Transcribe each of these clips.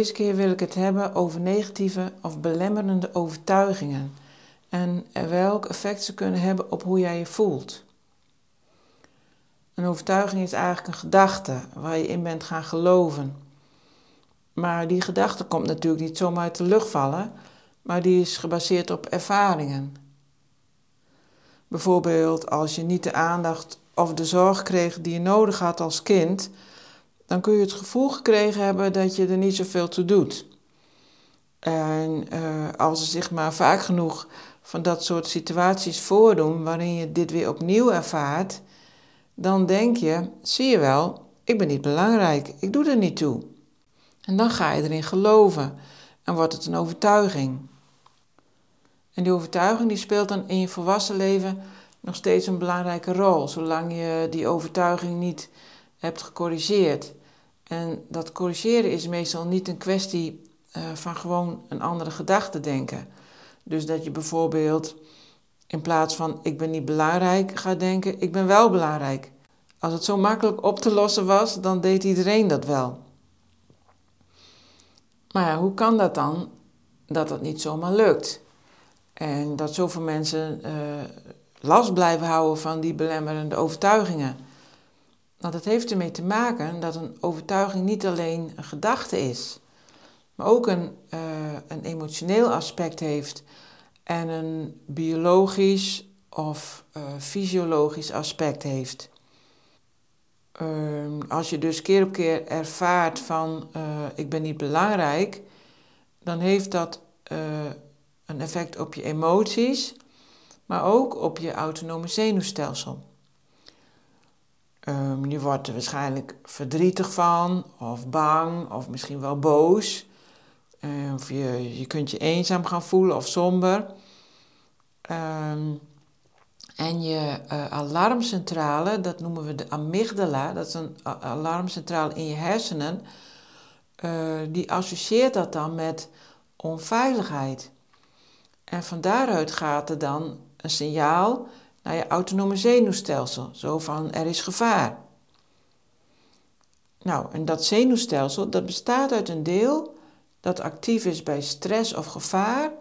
Deze keer wil ik het hebben over negatieve of belemmerende overtuigingen en welk effect ze kunnen hebben op hoe jij je voelt. Een overtuiging is eigenlijk een gedachte waar je in bent gaan geloven. Maar die gedachte komt natuurlijk niet zomaar uit de lucht vallen, maar die is gebaseerd op ervaringen. Bijvoorbeeld als je niet de aandacht of de zorg kreeg die je nodig had als kind, dan kun je het gevoel gekregen hebben dat je er niet zoveel toe doet. En uh, als er zich maar vaak genoeg van dat soort situaties voordoen waarin je dit weer opnieuw ervaart, dan denk je, zie je wel, ik ben niet belangrijk, ik doe er niet toe. En dan ga je erin geloven en wordt het een overtuiging. En die overtuiging die speelt dan in je volwassen leven nog steeds een belangrijke rol, zolang je die overtuiging niet hebt gecorrigeerd. En dat corrigeren is meestal niet een kwestie uh, van gewoon een andere gedachte denken. Dus dat je bijvoorbeeld in plaats van ik ben niet belangrijk gaat denken ik ben wel belangrijk. Als het zo makkelijk op te lossen was, dan deed iedereen dat wel. Maar ja, hoe kan dat dan dat het niet zomaar lukt? En dat zoveel mensen uh, last blijven houden van die belemmerende overtuigingen. Het heeft ermee te maken dat een overtuiging niet alleen een gedachte is, maar ook een, uh, een emotioneel aspect heeft en een biologisch of uh, fysiologisch aspect heeft. Uh, als je dus keer op keer ervaart van uh, ik ben niet belangrijk, dan heeft dat een effect op je emoties, maar ook op je autonome zenuwstelsel. Um, je wordt er waarschijnlijk verdrietig van, of bang, of misschien wel boos. Uh, of je, je kunt je eenzaam gaan voelen of somber. Um, en je uh, alarmcentrale, dat noemen we de amygdala, dat is een alarmcentrale in je hersenen, uh, die associeert dat dan met onveiligheid. En van daaruit gaat er dan een signaal naar je autonome zenuwstelsel, zo van er is gevaar. Nou, en dat zenuwstelsel dat bestaat uit een deel dat actief is bij stress of gevaar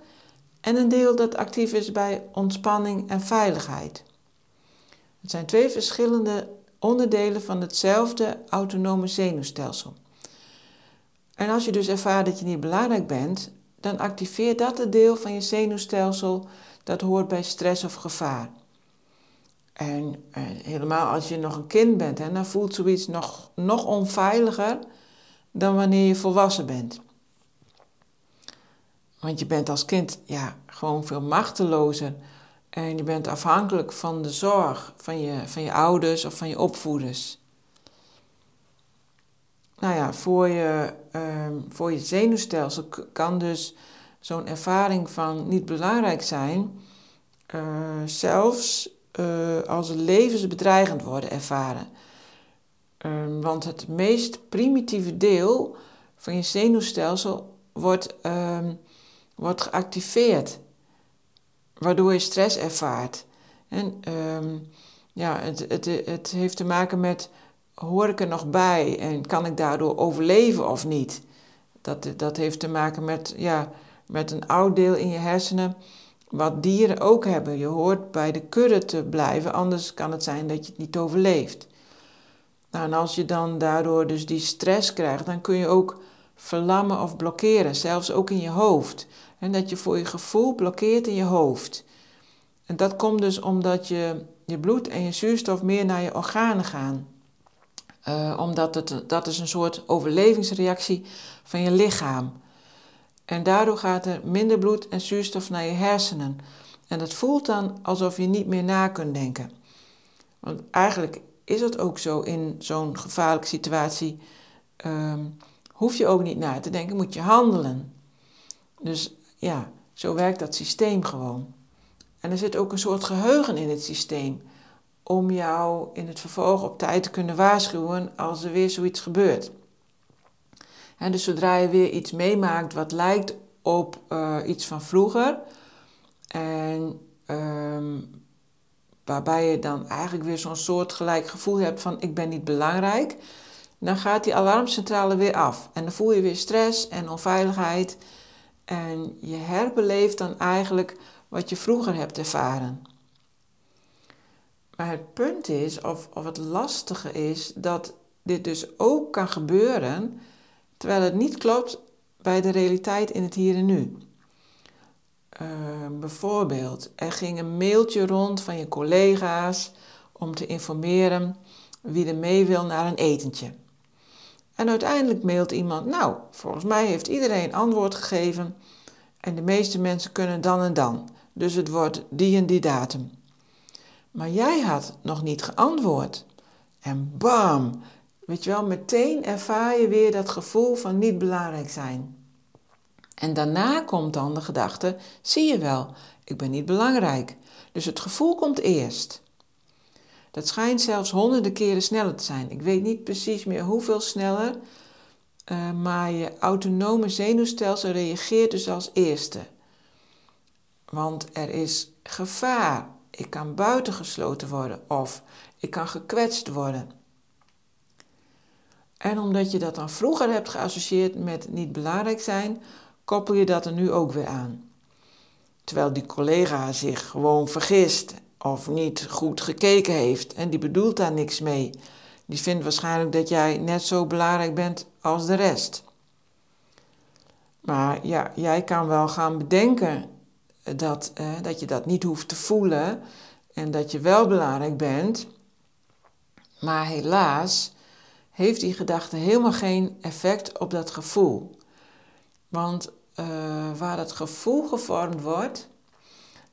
en een deel dat actief is bij ontspanning en veiligheid. Het zijn twee verschillende onderdelen van hetzelfde autonome zenuwstelsel. En als je dus ervaart dat je niet belangrijk bent, dan activeert dat het deel van je zenuwstelsel dat hoort bij stress of gevaar. En, en helemaal als je nog een kind bent, hè, dan voelt zoiets nog, nog onveiliger dan wanneer je volwassen bent. Want je bent als kind ja, gewoon veel machtelozer. En je bent afhankelijk van de zorg van je, van je ouders of van je opvoeders. Nou ja, voor je, uh, voor je zenuwstelsel kan dus zo'n ervaring van niet belangrijk zijn, uh, zelfs uh, als levensbedreigend worden ervaren. Uh, want het meest primitieve deel van je zenuwstelsel wordt ehm, wordt geactiveerd, waardoor je stress ervaart. En um, ja, het, het, het heeft te maken met hoor ik er nog bij en kan ik daardoor overleven of niet? Dat, dat heeft te maken met, ja, met een oud deel in je hersenen, wat dieren ook hebben. Je hoort bij de kudde te blijven, anders kan het zijn dat je het niet overleeft. Nou, en als je dan daardoor dus die stress krijgt, dan kun je ook verlammen of blokkeren, zelfs ook in je hoofd. En dat je voor je gevoel blokkeert in je hoofd. En dat komt dus omdat je, je bloed en je zuurstof meer naar je organen gaan. Uh, omdat het, dat is een soort overlevingsreactie van je lichaam. En daardoor gaat er minder bloed en zuurstof naar je hersenen. En dat voelt dan alsof je niet meer na kunt denken. Want eigenlijk is het ook zo in zo'n gevaarlijke situatie. Um, hoef je ook niet na te denken, moet je handelen. Dus ja, zo werkt dat systeem gewoon. En er zit ook een soort geheugen in het systeem om jou in het vervolg op tijd te kunnen waarschuwen als er weer zoiets gebeurt. En dus zodra je weer iets meemaakt wat lijkt op uh, iets van vroeger, en um, waarbij je dan eigenlijk weer zo'n soort gelijk gevoel hebt van ik ben niet belangrijk, dan gaat die alarmcentrale weer af. En dan voel je weer stress en onveiligheid. En je herbeleeft dan eigenlijk wat je vroeger hebt ervaren. Maar het punt is, of, of het lastige is, dat dit dus ook kan gebeuren terwijl het niet klopt bij de realiteit in het hier en nu. Uh, bijvoorbeeld, er ging een mailtje rond van je collega's om te informeren wie er mee wil naar een etentje. En uiteindelijk mailt iemand, nou, volgens mij heeft iedereen antwoord gegeven en de meeste mensen kunnen dan en dan. Dus het wordt die en die datum. Maar jij had nog niet geantwoord. En bam, weet je wel, meteen ervaar je weer dat gevoel van niet belangrijk zijn. En daarna komt dan de gedachte: zie je wel, ik ben niet belangrijk. Dus het gevoel komt eerst. Dat schijnt zelfs honderden keren sneller te zijn. Ik weet niet precies meer hoeveel sneller, uh, maar je autonome zenuwstelsel reageert dus als eerste. Want er is gevaar. Ik kan buitengesloten worden of ik kan gekwetst worden. En omdat je dat dan vroeger hebt geassocieerd met niet belangrijk zijn, koppel je dat er nu ook weer aan. Terwijl die collega zich gewoon vergist of niet goed gekeken heeft en die bedoelt daar niks mee. Die vindt waarschijnlijk dat jij net zo belangrijk bent als de rest. Maar ja, jij kan wel gaan bedenken dat, eh, dat je dat niet hoeft te voelen en dat je wel belangrijk bent. Maar helaas heeft die gedachte helemaal geen effect op dat gevoel. Want uh, waar dat gevoel gevormd wordt,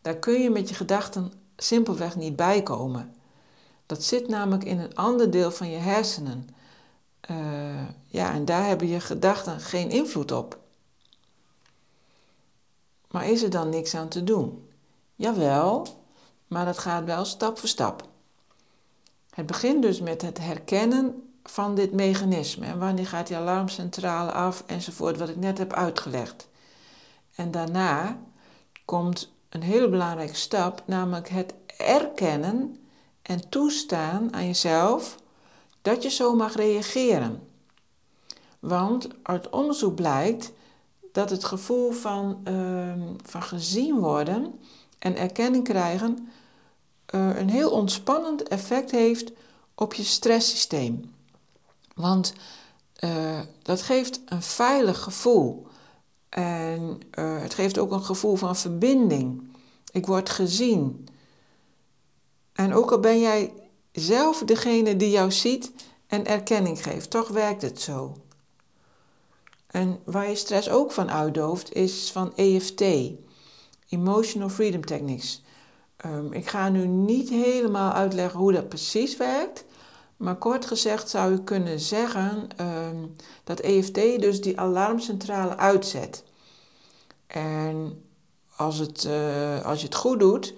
daar kun je met je gedachten simpelweg niet bij komen. Dat zit namelijk in een ander deel van je hersenen. Uh, ja, en daar hebben je gedachten geen invloed op. Maar is er dan niks aan te doen? Jawel, maar dat gaat wel stap voor stap. Het begint dus met het herkennen van dit mechanisme. En wanneer gaat die alarmcentrale af enzovoort, wat ik net heb uitgelegd. En daarna komt een hele belangrijke stap, namelijk het erkennen en toestaan aan jezelf dat je zo mag reageren. Want uit onderzoek blijkt dat het gevoel van, uh, van gezien worden en erkenning krijgen uh, een heel ontspannend effect heeft op je stresssysteem. Want uh, dat geeft een veilig gevoel. En uh, het geeft ook een gevoel van verbinding. Ik word gezien. En ook al ben jij zelf degene die jou ziet en erkenning geeft, toch werkt het zo. En waar je stress ook van uitdooft, is van EFT, Emotional Freedom Techniques. Um, ik ga nu niet helemaal uitleggen hoe dat precies werkt, maar kort gezegd zou je kunnen zeggen um, dat EFT dus die alarmcentrale uitzet. En als, het, uh, als je het goed doet,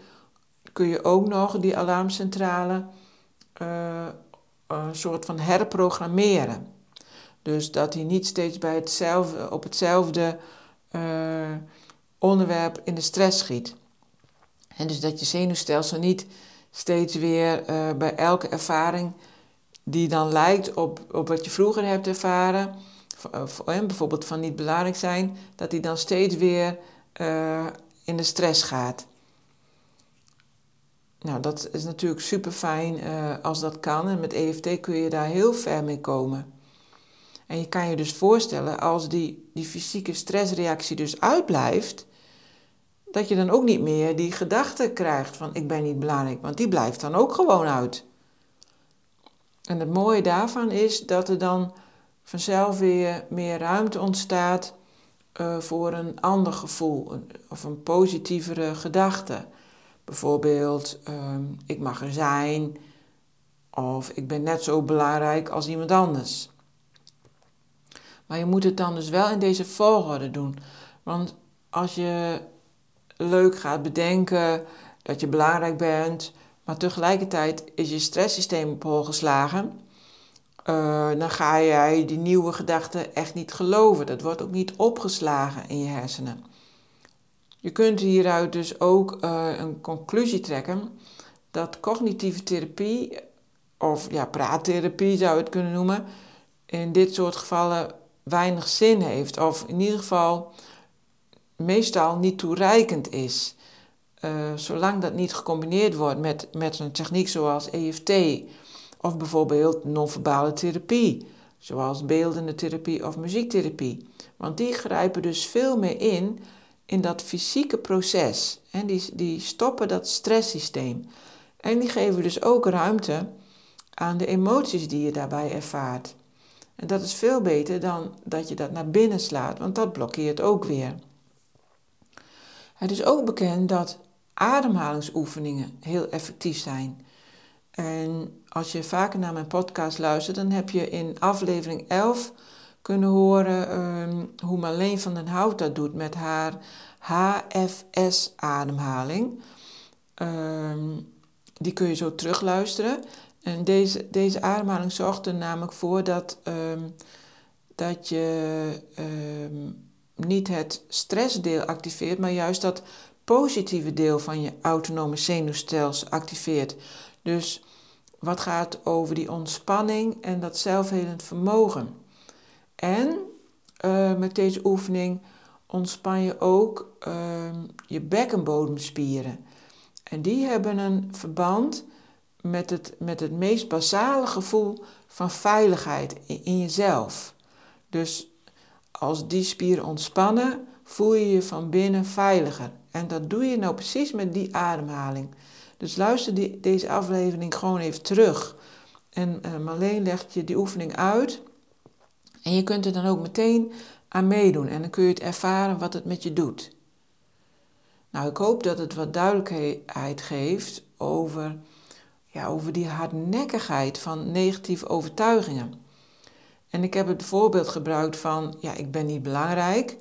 kun je ook nog die alarmcentrale uh, een soort van herprogrammeren. Dus dat hij niet steeds bij hetzelfde, op hetzelfde uh, onderwerp in de stress schiet. En dus dat je zenuwstelsel niet steeds weer bij elke ervaring die dan lijkt op, op wat je vroeger hebt ervaren, bijvoorbeeld van niet belangrijk zijn, dat die dan steeds weer uh, in de stress gaat. Nou, dat is natuurlijk super fijn als dat kan. En met EFT kun je daar heel ver mee komen. En je kan je dus voorstellen, als die, die fysieke stressreactie dus uitblijft, dat je dan ook niet meer die gedachte krijgt van ik ben niet belangrijk, want die blijft dan ook gewoon uit. En het mooie daarvan is dat er dan vanzelf weer meer ruimte ontstaat uh, voor een ander gevoel of een positievere gedachte. Bijvoorbeeld, uh, ik mag er zijn of ik ben net zo belangrijk als iemand anders. Maar je moet het dan dus wel in deze volgorde doen. Want als je leuk gaat bedenken dat je belangrijk bent, maar tegelijkertijd is je stresssysteem op hol geslagen, uh, dan ga jij die nieuwe gedachten echt niet geloven. Dat wordt ook niet opgeslagen in je hersenen. Je kunt hieruit dus ook uh, een conclusie trekken dat cognitieve therapie, of ja, praattherapie zou je het kunnen noemen, in dit soort gevallen weinig zin heeft. Of in ieder geval meestal niet toereikend is. Uh, zolang dat niet gecombineerd wordt met, met een techniek zoals EFT of bijvoorbeeld non-verbale therapie, zoals beeldende therapie of muziektherapie. Want die grijpen dus veel meer in in dat fysieke proces. En die, die stoppen dat stresssysteem. En die geven dus ook ruimte aan de emoties die je daarbij ervaart. En dat is veel beter dan dat je dat naar binnen slaat, want dat blokkeert ook weer. Het is ook bekend dat ademhalingsoefeningen heel effectief zijn. En als je vaker naar mijn podcast luistert, dan heb je in aflevering 11 kunnen horen um, hoe Marleen van den Hout dat doet met haar HFS-ademhaling. Ehm, die kun je zo terugluisteren. En deze, deze ademhaling zorgt er namelijk voor dat, um, dat je niet het stressdeel activeert, maar juist dat positieve deel van je autonome zenuwstelsel activeert. Dus wat gaat over die ontspanning en dat zelfhelend vermogen. En uh, met deze oefening ontspan je ook uh, je bekkenbodemspieren. En die hebben een verband met het, met het meest basale gevoel van veiligheid in, in jezelf. Dus als die spieren ontspannen, voel je je van binnen veiliger. En dat doe je nou precies met die ademhaling. Dus luister deze aflevering gewoon even terug. En uh, Marleen legt je die oefening uit. En je kunt er dan ook meteen aan meedoen. En dan kun je het ervaren wat het met je doet. Nou, ik hoop dat het wat duidelijkheid geeft over, ja, over die hardnekkigheid van negatieve overtuigingen. En ik heb het voorbeeld gebruikt van, ja, ik ben niet belangrijk,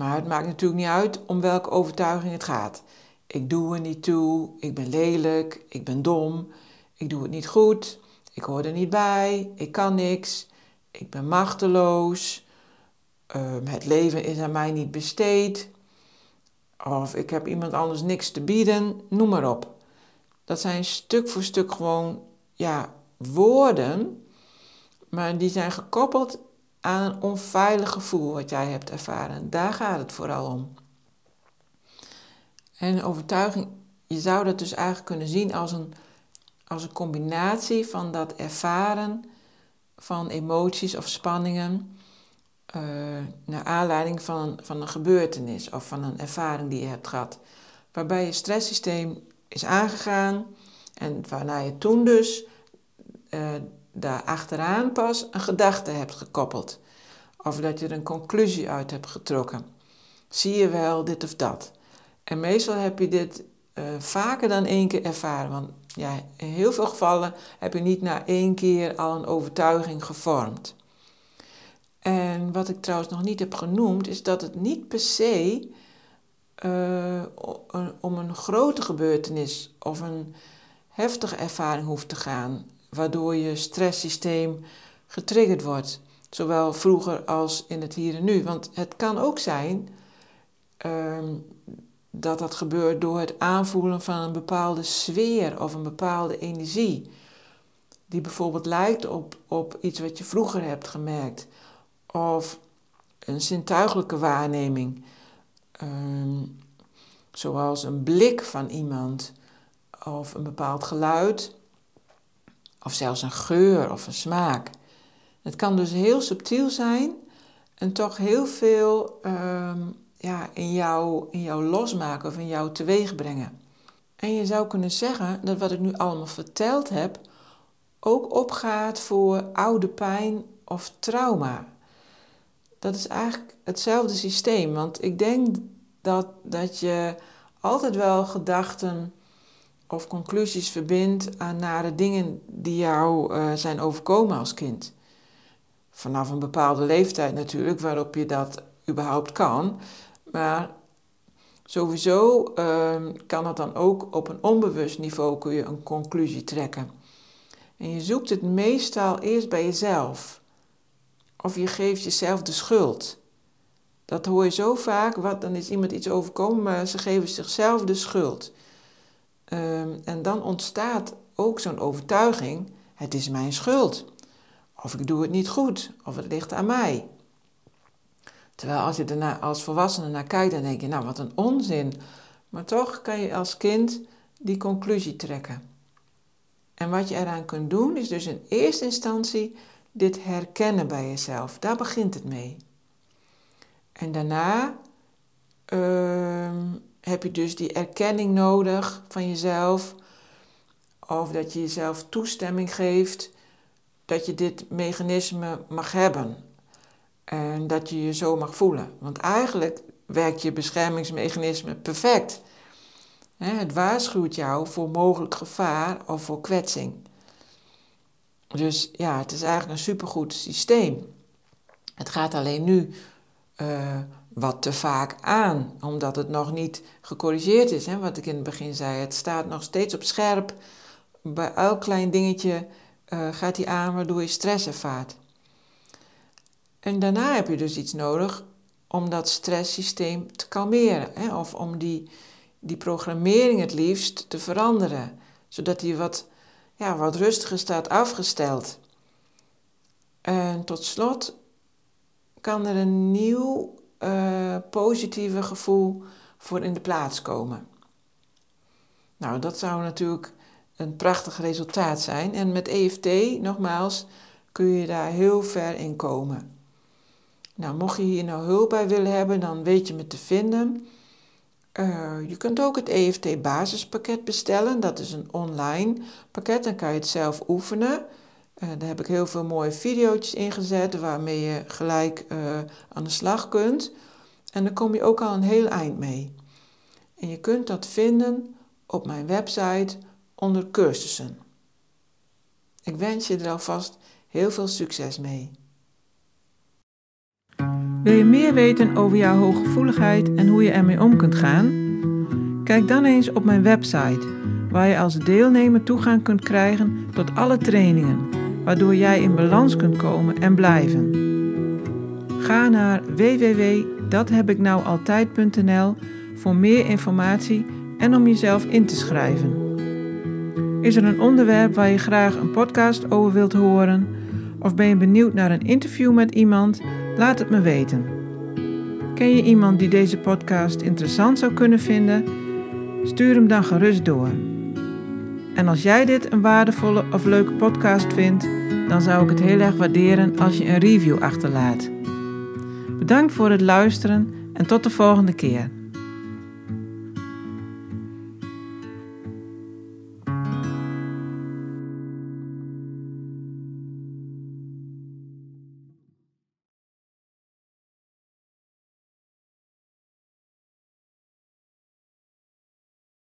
maar het maakt natuurlijk niet uit om welke overtuiging het gaat. Ik doe er niet toe, ik ben lelijk, ik ben dom, ik doe het niet goed, ik hoor er niet bij, ik kan niks, ik ben machteloos, uh, het leven is aan mij niet besteed, of ik heb iemand anders niks te bieden, noem maar op. Dat zijn stuk voor stuk gewoon ja, woorden, maar die zijn gekoppeld aan een onveilig gevoel wat jij hebt ervaren. Daar gaat het vooral om. En overtuiging, je zou dat dus eigenlijk kunnen zien als een, als een combinatie van dat ervaren van emoties of spanningen uh, naar aanleiding van een, van een gebeurtenis of van een ervaring die je hebt gehad. Waarbij je stresssysteem is aangegaan en waarna je toen dus uh, daar achteraan pas een gedachte hebt gekoppeld. Of dat je er een conclusie uit hebt getrokken. Zie je wel dit of dat? En meestal heb je dit uh, vaker dan één keer ervaren. Want ja, in heel veel gevallen heb je niet na één keer al een overtuiging gevormd. En wat ik trouwens nog niet heb genoemd, is dat het niet per se uh, om een grote gebeurtenis of een heftige ervaring hoeft te gaan, waardoor je stresssysteem getriggerd wordt. Zowel vroeger als in het hier en nu. Want het kan ook zijn uh, dat dat gebeurt door het aanvoelen van een bepaalde sfeer of een bepaalde energie. Die bijvoorbeeld lijkt op, op iets wat je vroeger hebt gemerkt. Of een zintuigelijke waarneming. Um, zoals een blik van iemand. Of een bepaald geluid. Of zelfs een geur of een smaak. Het kan dus heel subtiel zijn en toch heel veel um, ja, in, jou, in jou losmaken of in jou teweeg brengen. En je zou kunnen zeggen dat wat ik nu allemaal verteld heb, ook opgaat voor oude pijn of trauma. Dat is eigenlijk hetzelfde systeem, want ik denk dat, dat je altijd wel gedachten of conclusies verbindt aan nare dingen die jou uh, zijn overkomen als kind. Vanaf een bepaalde leeftijd natuurlijk, waarop je dat überhaupt kan. Maar sowieso uh, kan het dan ook op een onbewust niveau kun je een conclusie trekken. En je zoekt het meestal eerst bij jezelf. Of je geeft jezelf de schuld. Dat hoor je zo vaak, wat, dan is iemand iets overkomen, maar ze geven zichzelf de schuld. Um, en dan ontstaat ook zo'n overtuiging: het is mijn schuld. Of ik doe het niet goed, of het ligt aan mij. Terwijl als je er als volwassene naar kijkt, dan denk je: nou, wat een onzin. Maar toch kan je als kind die conclusie trekken. En wat je eraan kunt doen, is dus in eerste instantie dit herkennen bij jezelf. Daar begint het mee. En daarna uh, heb je dus die erkenning nodig van jezelf. Of dat je jezelf toestemming geeft dat je dit mechanisme mag hebben. En dat je je zo mag voelen. Want eigenlijk werkt je beschermingsmechanisme perfect. Het waarschuwt jou voor mogelijk gevaar of voor kwetsing. Dus ja, het is eigenlijk een supergoed systeem. Het gaat alleen nu uh, wat te vaak aan, omdat het nog niet gecorrigeerd is. Hè? Wat ik in het begin zei, het staat nog steeds op scherp. Bij elk klein dingetje uh, gaat hij aan waardoor je stress ervaart. En daarna heb je dus iets nodig om dat stresssysteem te kalmeren. Hè? Of om die, die programmering het liefst te veranderen. Zodat die wat, ja, wat rustiger staat afgesteld. En tot slot kan er een nieuw uh, positieve gevoel voor in de plaats komen. Nou, dat zou natuurlijk een prachtig resultaat zijn. En met EFT, nogmaals, kun je daar heel ver in komen. Nou, mocht je hier nou hulp bij willen hebben, dan weet je me te vinden. Uh, je kunt ook het EFT basispakket bestellen. Dat is een online pakket. Dan kan je het zelf oefenen. Uh, daar heb ik heel veel mooie video's ingezet waarmee je gelijk uh, aan de slag kunt. En dan kom je ook al een heel eind mee. En je kunt dat vinden op mijn website onder cursussen. Ik wens je er alvast heel veel succes mee. Wil je meer weten over jouw hooggevoeligheid en hoe je ermee om kunt gaan? Kijk dan eens op mijn website, waar je als deelnemer toegang kunt krijgen tot alle trainingen, waardoor jij in balans kunt komen en blijven. Ga naar www.dathebiknoualtijd.nl voor meer informatie en om jezelf in te schrijven. Is er een onderwerp waar je graag een podcast over wilt horen? Of ben je benieuwd naar een interview met iemand? Laat het me weten. Ken je iemand die deze podcast interessant zou kunnen vinden? Stuur hem dan gerust door. En als jij dit een waardevolle of leuke podcast vindt, dan zou ik het heel erg waarderen als je een review achterlaat. Bedankt voor het luisteren en tot de volgende keer.